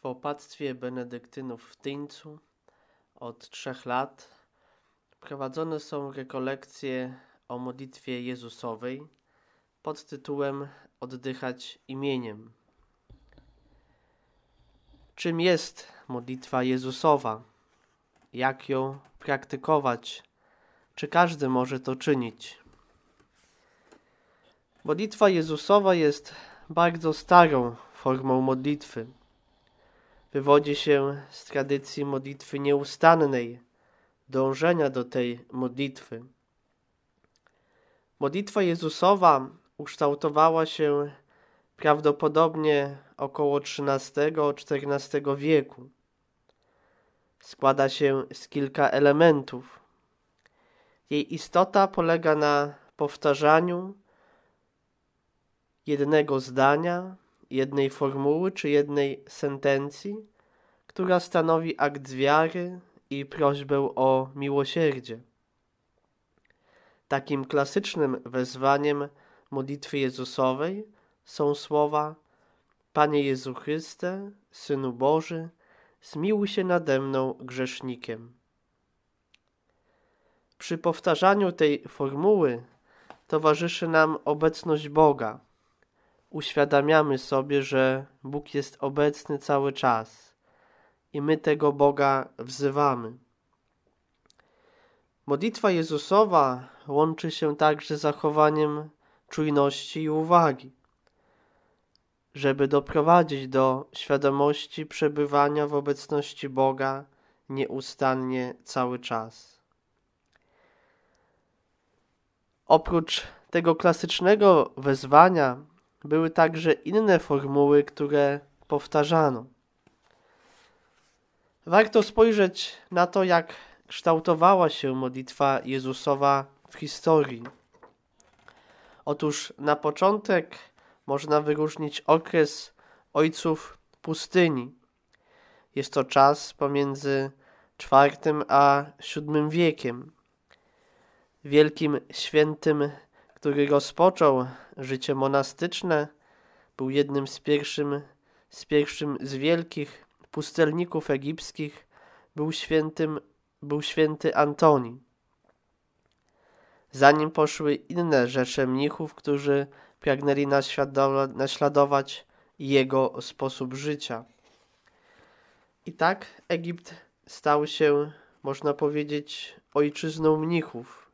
W opactwie benedyktynów w Tyńcu od trzech lat prowadzone są rekolekcje o modlitwie Jezusowej pod tytułem Oddychać imieniem. Czym jest modlitwa Jezusowa? Jak ją praktykować? Czy każdy może to czynić? Modlitwa Jezusowa jest bardzo starą formą modlitwy. Wywodzi się z tradycji modlitwy nieustannej, dążenia do tej modlitwy. Modlitwa Jezusowa ukształtowała się prawdopodobnie około XIII-XIV wieku. Składa się z kilka elementów. Jej istota polega na powtarzaniu jednego zdania, jednej formuły czy jednej sentencji, która stanowi akt wiary i prośbę o miłosierdzie. Takim klasycznym wezwaniem modlitwy Jezusowej są słowa Panie Jezu Chryste, Synu Boży, zmiłuj się nade mną grzesznikiem. Przy powtarzaniu tej formuły towarzyszy nam obecność Boga. Uświadamiamy sobie, że Bóg jest obecny cały czas i my tego Boga wzywamy. Modlitwa Jezusowa łączy się także z zachowaniem czujności i uwagi, żeby doprowadzić do świadomości przebywania w obecności Boga nieustannie cały czas. Oprócz tego klasycznego wezwania były także inne formuły, które powtarzano. Warto spojrzeć na to, jak kształtowała się modlitwa Jezusowa w historii. Otóż na początek można wyróżnić okres ojców pustyni. Jest to czas pomiędzy IV a VII wiekiem. Wielkim świętym, który rozpoczął życie monastyczne, był jednym z pierwszym, z pierwszym z wielkich pustelników egipskich, był świętym, był święty Antoni. Zanim poszły inne rzesze mnichów, którzy pragnęli naśladować jego sposób życia. I tak Egipt stał się, można powiedzieć, ojczyzną mnichów.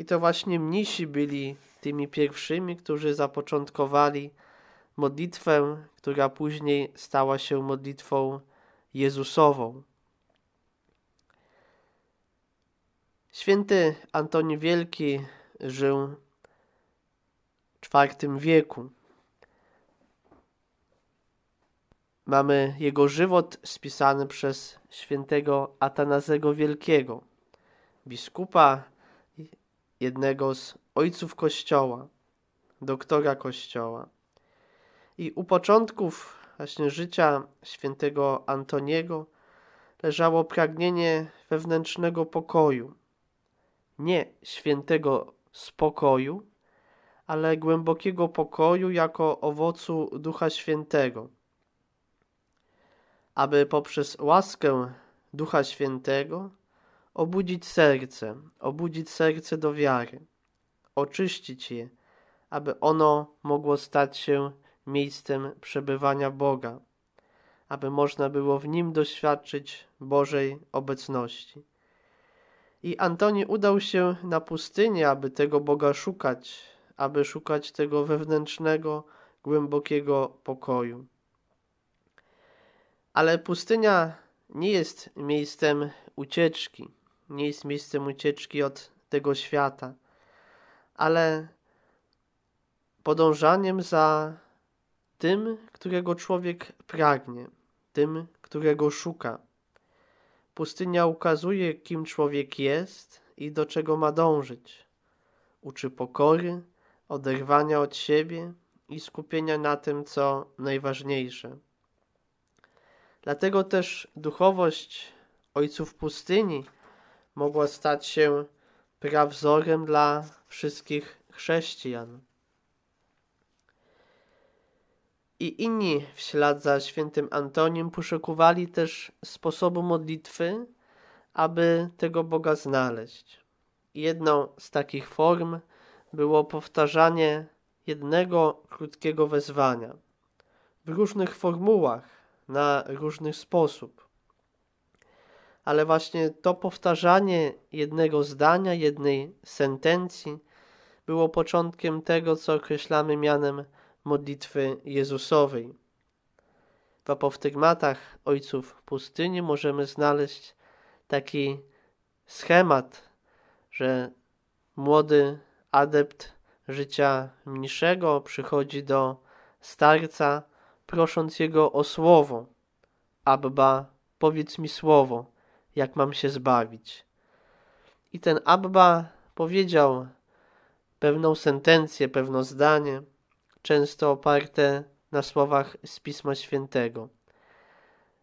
I to właśnie mnisi byli tymi pierwszymi, którzy zapoczątkowali modlitwę, która później stała się modlitwą Jezusową. Święty Antoni Wielki żył w IV wieku. Mamy jego żywot spisany przez świętego Atanazego Wielkiego, biskupa, jednego z ojców Kościoła, doktora Kościoła. I u początków właśnie życia świętego Antoniego leżało pragnienie wewnętrznego pokoju. Nie świętego spokoju, ale głębokiego pokoju jako owocu Ducha Świętego. Aby poprzez łaskę Ducha Świętego obudzić serce, obudzić serce do wiary, oczyścić je, aby ono mogło stać się miejscem przebywania Boga, aby można było w nim doświadczyć Bożej obecności. I Antoni udał się na pustynię, aby tego Boga szukać, aby szukać tego wewnętrznego, głębokiego pokoju. Ale pustynia nie jest miejscem ucieczki, nie jest miejscem ucieczki od tego świata, ale podążaniem za tym, którego człowiek pragnie, tym, którego szuka. Pustynia ukazuje, kim człowiek jest i do czego ma dążyć. Uczy pokory, oderwania od siebie i skupienia na tym, co najważniejsze. Dlatego też duchowość ojców pustyni mogła stać się prawzorem dla wszystkich chrześcijan. I inni w ślad za świętym Antonim poszukiwali też sposobu modlitwy, aby tego Boga znaleźć. Jedną z takich form było powtarzanie jednego krótkiego wezwania w różnych formułach, na różny sposób. Ale właśnie to powtarzanie jednego zdania, jednej sentencji było początkiem tego, co określamy mianem modlitwy Jezusowej. W apostygmatach ojców pustyni możemy znaleźć taki schemat, że młody adept życia mniejszego przychodzi do starca, prosząc jego o słowo. Abba, powiedz mi słowo, jak mam się zbawić. I ten Abba powiedział pewną sentencję, pewne zdanie, często oparte na słowach z Pisma Świętego.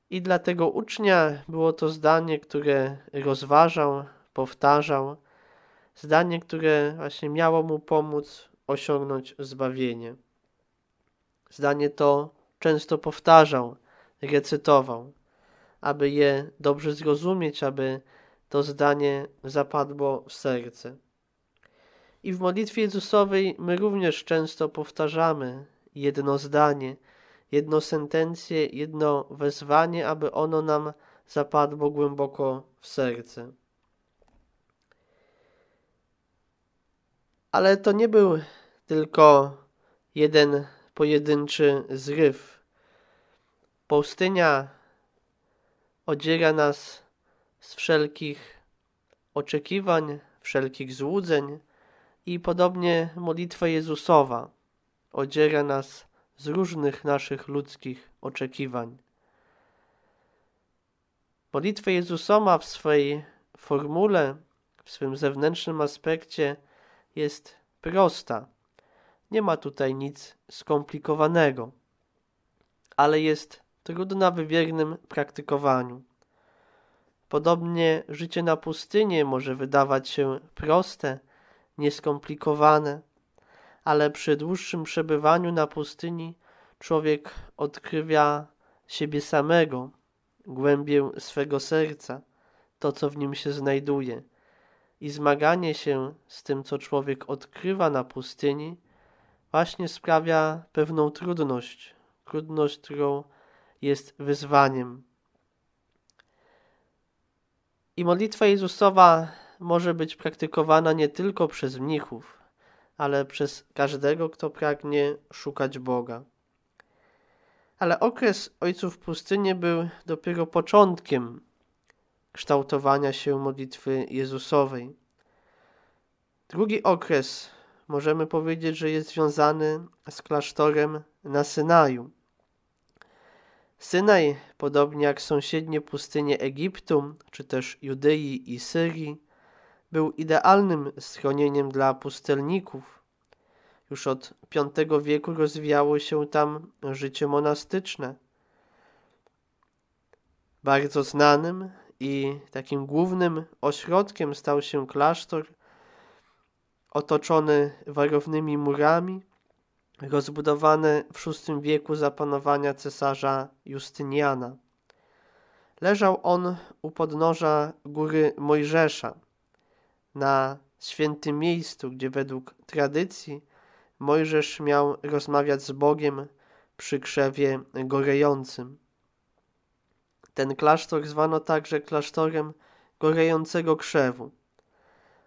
I dla tego ucznia było to zdanie, które rozważał, powtarzał, zdanie, które właśnie miało mu pomóc osiągnąć zbawienie. Zdanie to często powtarzał, recytował, aby je dobrze zrozumieć, aby to zdanie zapadło w serce. I w modlitwie Jezusowej my również często powtarzamy jedno zdanie, jedno sentencję, jedno wezwanie, aby ono nam zapadło głęboko w serce. Ale to nie był tylko jeden pojedynczy zryw. Pustynia odziera nas z wszelkich oczekiwań, wszelkich złudzeń i podobnie modlitwa Jezusowa odziera nas z różnych naszych ludzkich oczekiwań. Modlitwa Jezusowa w swojej formule, w swym zewnętrznym aspekcie jest prosta. Nie ma tutaj nic skomplikowanego, ale jest trudna w wiernym praktykowaniu. Podobnie życie na pustyni może wydawać się proste, nieskomplikowane, ale przy dłuższym przebywaniu na pustyni człowiek odkrywa siebie samego, głębię swego serca, to co w nim się znajduje. I zmaganie się z tym, co człowiek odkrywa na pustyni, właśnie sprawia pewną trudność, trudność, którą jest wyzwaniem. I modlitwa Jezusowa może być praktykowana nie tylko przez mnichów, ale przez każdego, kto pragnie szukać Boga. Ale okres ojców pustyni był dopiero początkiem kształtowania się modlitwy Jezusowej. Drugi okres możemy powiedzieć, że jest związany z klasztorem na Synaju. Synaj, podobnie jak sąsiednie pustynie Egiptu, czy też Judei i Syrii, był idealnym schronieniem dla pustelników. Już od V wieku rozwijało się tam życie monastyczne. Bardzo znanym i takim głównym ośrodkiem stał się klasztor otoczony warownymi murami, rozbudowany w VI wieku za panowania cesarza Justyniana. Leżał on u podnóża góry Mojżesza, na świętym miejscu, gdzie według tradycji Mojżesz miał rozmawiać z Bogiem przy krzewie gorejącym. Ten klasztor zwano także klasztorem gorejącego krzewu,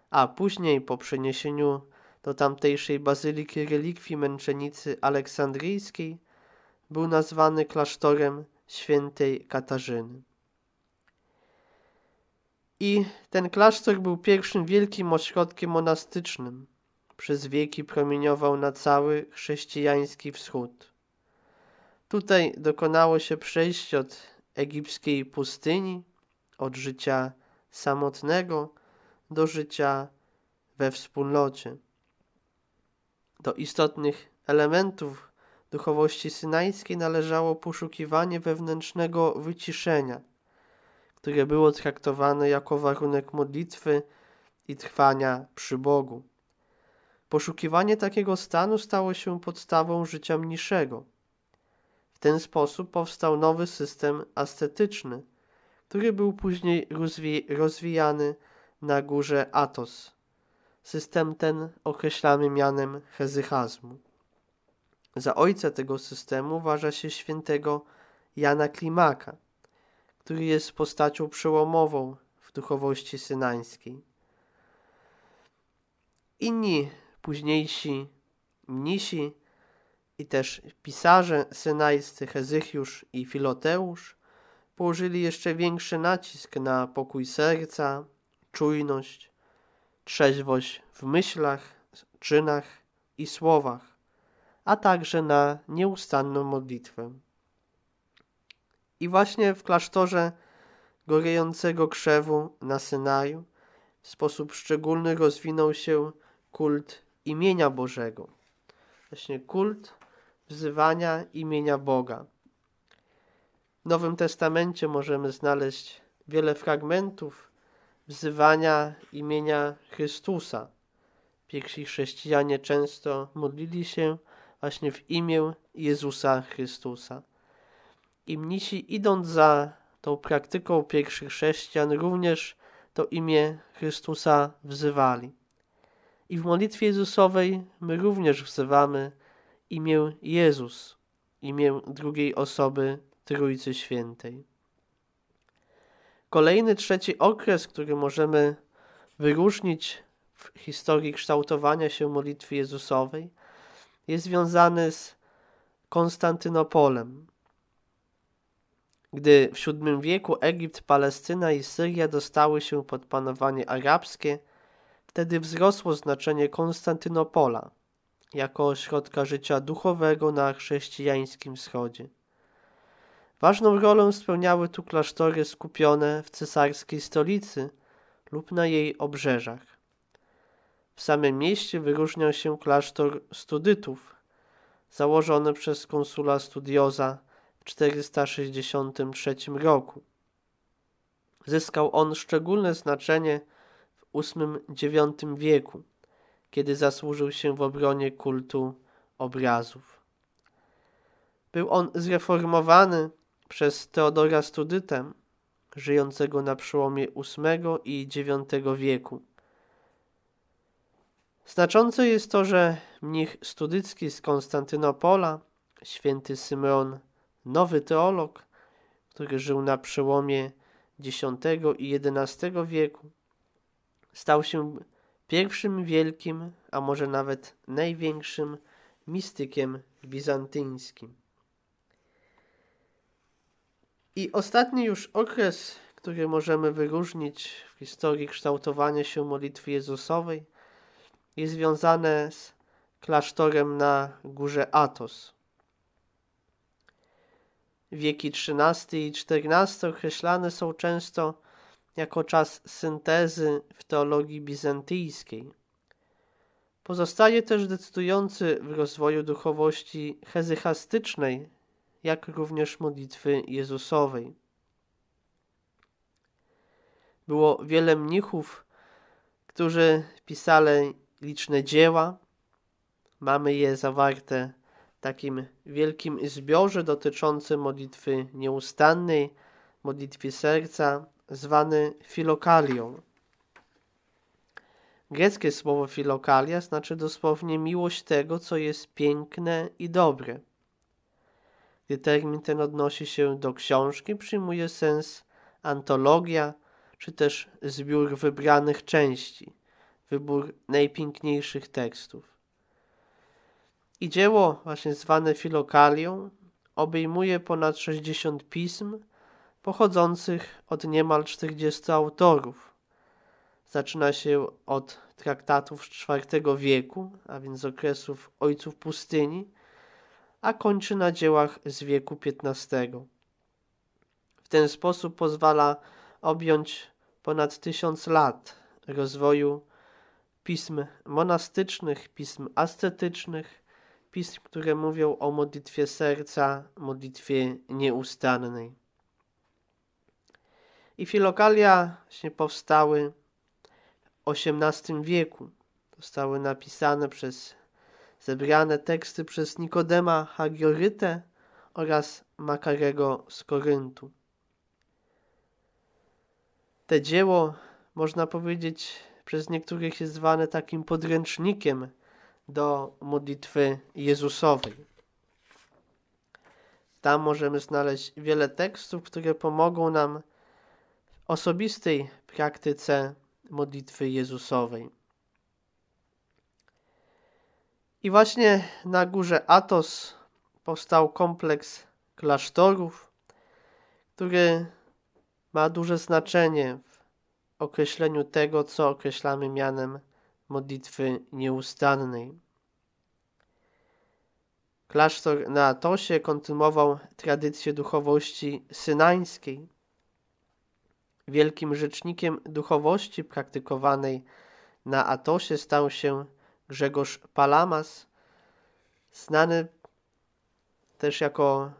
a później po przeniesieniu do tamtejszej bazyliki relikwii męczennicy aleksandryjskiej był nazwany klasztorem świętej Katarzyny. I ten klasztor był pierwszym wielkim ośrodkiem monastycznym. Przez wieki promieniował na cały chrześcijański wschód. Tutaj dokonało się przejście od egipskiej pustyni, od życia samotnego do życia we wspólnocie. Do istotnych elementów duchowości synajskiej należało poszukiwanie wewnętrznego wyciszenia, które było traktowane jako warunek modlitwy i trwania przy Bogu. Poszukiwanie takiego stanu stało się podstawą życia mniejszego. ten sposób powstał nowy system ascetyczny, który był później rozwi rozwijany na górze Atos. System ten określamy mianem hezychazmu. Za ojca tego systemu uważa się świętego Jana Klimaka, który jest postacią przełomową w duchowości synańskiej. Inni późniejsi mnisi i też pisarze synajscy Hezychiusz i Filoteusz położyli jeszcze większy nacisk na pokój serca, czujność, trzeźwość w myślach, czynach i słowach, a także na nieustanną modlitwę. I właśnie w klasztorze gorejącego krzewu na Synaju w sposób szczególny rozwinął się kult imienia Bożego. Właśnie kult wzywania imienia Boga. W Nowym Testamencie możemy znaleźć wiele fragmentów wzywania imienia Chrystusa. Pierwsi chrześcijanie często modlili się właśnie w imię Jezusa Chrystusa. I mnisi idąc za tą praktyką pierwszych chrześcijan również to imię Chrystusa wzywali. I w modlitwie Jezusowej my również wzywamy imię Jezus, imię drugiej osoby Trójcy Świętej. Kolejny, trzeci okres, który możemy wyróżnić w historii kształtowania się modlitwy Jezusowej, jest związany z Konstantynopolem. Gdy w VII wieku Egipt, Palestyna i Syria dostały się pod panowanie arabskie, wtedy wzrosło znaczenie Konstantynopola jako ośrodka życia duchowego na chrześcijańskim wschodzie. Ważną rolę spełniały tu klasztory skupione w cesarskiej stolicy lub na jej obrzeżach. W samym mieście wyróżniał się klasztor studytów, założony przez konsula Studioza w 463 roku. Zyskał on szczególne znaczenie w VIII-IX wieku, kiedy zasłużył się w obronie kultu obrazów. Był on zreformowany przez Teodora Studytę, żyjącego na przełomie VIII i IX wieku. Znaczące jest to, że mnich studycki z Konstantynopola, święty Symeon, nowy teolog, który żył na przełomie X i XI wieku, stał się pierwszym wielkim, a może nawet największym mistykiem bizantyńskim. I ostatni już okres, który możemy wyróżnić w historii kształtowania się modlitwy Jezusowej, jest związane z klasztorem na górze Atos. Wieki XIII i XIV określane są często jako czas syntezy w teologii bizantyjskiej. Pozostaje też decydujący w rozwoju duchowości hezychastycznej jak również modlitwy Jezusowej. Było wiele mnichów, którzy pisali liczne dzieła. Mamy je zawarte w takim wielkim zbiorze dotyczącym modlitwy nieustannej, modlitwy serca, zwany filokalią. Greckie słowo filokalia znaczy dosłownie miłość tego, co jest piękne i dobre. Gdy termin ten odnosi się do książki, przyjmuje sens antologia, czy też zbiór wybranych części, wybór najpiękniejszych tekstów. I dzieło, właśnie zwane filokalią, obejmuje ponad 60 pism pochodzących od niemal 40 autorów. Zaczyna się od traktatów z IV wieku, a więc z okresów ojców pustyni, a kończy na dziełach z wieku XV. W ten sposób pozwala objąć ponad tysiąc lat rozwoju pism monastycznych, pism ascetycznych, pism, które mówią o modlitwie serca, modlitwie nieustannej. I filokalia się powstały w XVIII wieku. Zostały napisane przez zebrane teksty przez Nikodema Hagiorytę oraz Makarego z Koryntu. Te dzieło, można powiedzieć, przez niektórych jest zwane takim podręcznikiem do modlitwy Jezusowej. Tam możemy znaleźć wiele tekstów, które pomogą nam w osobistej praktyce modlitwy Jezusowej. I właśnie na górze Atos powstał kompleks klasztorów, który ma duże znaczenie w określeniu tego, co określamy mianem modlitwy nieustannej. Klasztor na Atosie kontynuował tradycję duchowości synańskiej. Wielkim rzecznikiem duchowości praktykowanej na Atosie stał się Grzegorz Palamas, znany też jako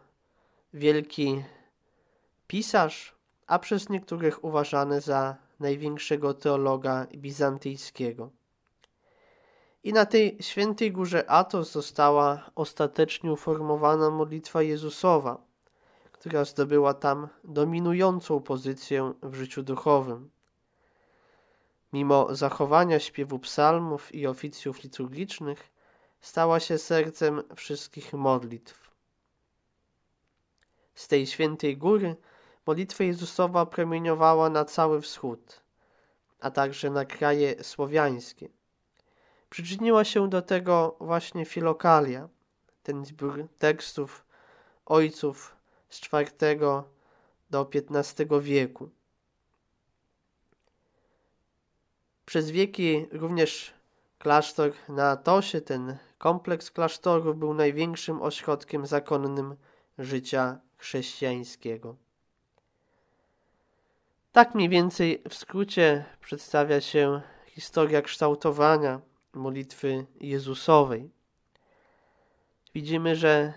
wielki pisarz, a przez niektórych uważany za największego teologa bizantyjskiego. I na tej świętej górze Atos została ostatecznie uformowana modlitwa Jezusowa, która zdobyła tam dominującą pozycję w życiu duchowym. Mimo zachowania śpiewu psalmów i oficjów liturgicznych, stała się sercem wszystkich modlitw. Z tej świętej góry modlitwa Jezusowa promieniowała na cały wschód, a także na kraje słowiańskie. Przyczyniła się do tego właśnie Filokalia, ten zbiór tekstów ojców z IV do XV wieku. Przez wieki również klasztor na Atosie, ten kompleks klasztorów był największym ośrodkiem zakonnym życia chrześcijańskiego. Tak mniej więcej w skrócie przedstawia się historia kształtowania modlitwy Jezusowej. Widzimy, że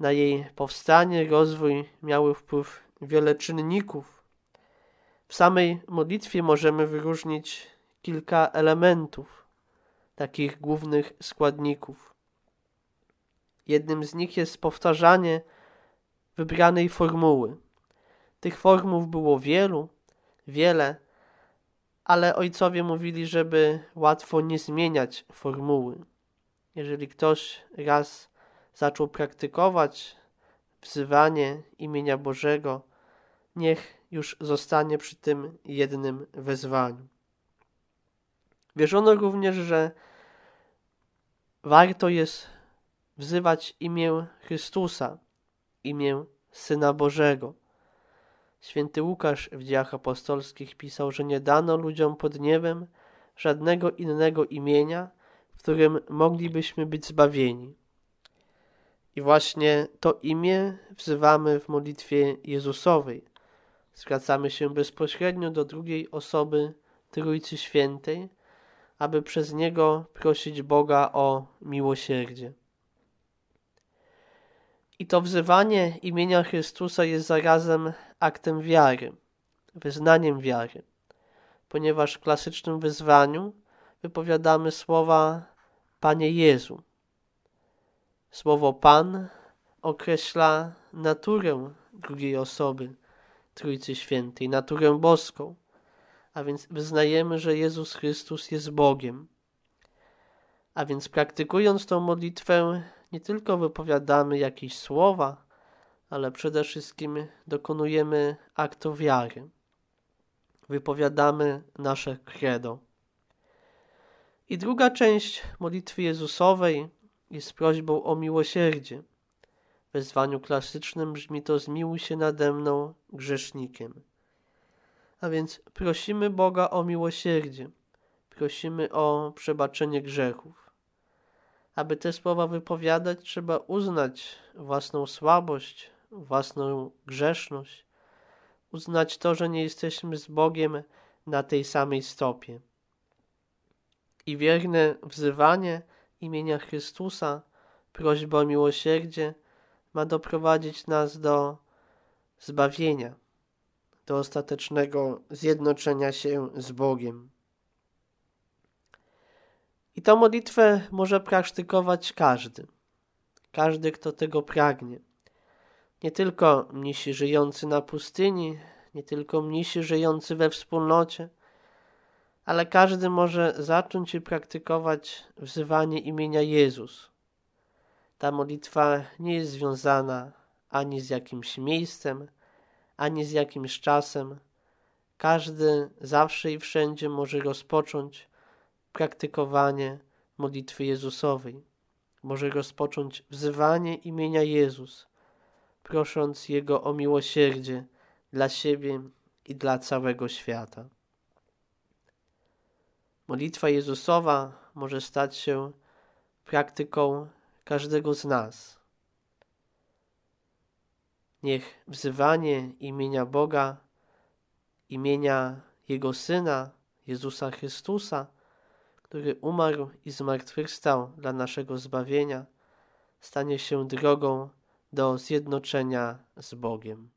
na jej powstanie, rozwój miały wpływ wiele czynników. W samej modlitwie możemy wyróżnić kilka elementów, takich głównych składników. Jednym z nich jest powtarzanie wybranej formuły. Tych formuł było wielu, wiele, ale ojcowie mówili, żeby łatwo nie zmieniać formuły. Jeżeli ktoś raz zaczął praktykować wzywanie imienia Bożego, niech już zostanie przy tym jednym wezwaniu. Wierzono również, że warto jest wzywać imię Chrystusa, imię Syna Bożego. Święty Łukasz w dziejach apostolskich pisał, że nie dano ludziom pod niebem żadnego innego imienia, w którym moglibyśmy być zbawieni. I właśnie to imię wzywamy w modlitwie Jezusowej. Zwracamy się bezpośrednio do drugiej osoby Trójcy Świętej, aby przez Niego prosić Boga o miłosierdzie. I to wzywanie imienia Chrystusa jest zarazem aktem wiary, wyznaniem wiary, ponieważ w klasycznym wyzwaniu wypowiadamy słowa Panie Jezu. Słowo Pan określa naturę drugiej osoby Trójcy Świętej, naturę boską, a więc wyznajemy, że Jezus Chrystus jest Bogiem. A więc praktykując tą modlitwę, nie tylko wypowiadamy jakieś słowa, ale przede wszystkim dokonujemy aktu wiary. Wypowiadamy nasze credo. I druga część modlitwy Jezusowej jest prośbą o miłosierdzie. W wezwaniu klasycznym brzmi to zmiłuj się nade mną, grzesznikiem. A więc prosimy Boga o miłosierdzie, prosimy o przebaczenie grzechów. Aby te słowa wypowiadać, trzeba uznać własną słabość, własną grzeszność, uznać to, że nie jesteśmy z Bogiem na tej samej stopie. I wierne wzywanie imienia Chrystusa, prośba o miłosierdzie, ma doprowadzić nas do zbawienia, do ostatecznego zjednoczenia się z Bogiem. I tę modlitwę może praktykować każdy, każdy, kto tego pragnie. Nie tylko mnisi żyjący na pustyni, nie tylko mnisi żyjący we wspólnocie, ale każdy może zacząć i praktykować wzywanie imienia Jezus. Ta modlitwa nie jest związana ani z jakimś miejscem, ani z jakimś czasem. Każdy zawsze i wszędzie może rozpocząć praktykowanie modlitwy Jezusowej. Może rozpocząć wzywanie imienia Jezus, prosząc Jego o miłosierdzie dla siebie i dla całego świata. Modlitwa Jezusowa może stać się praktyką każdego z nas. Niech wzywanie imienia Boga, imienia Jego Syna, Jezusa Chrystusa, który umarł i zmartwychwstał dla naszego zbawienia, stanie się drogą do zjednoczenia z Bogiem.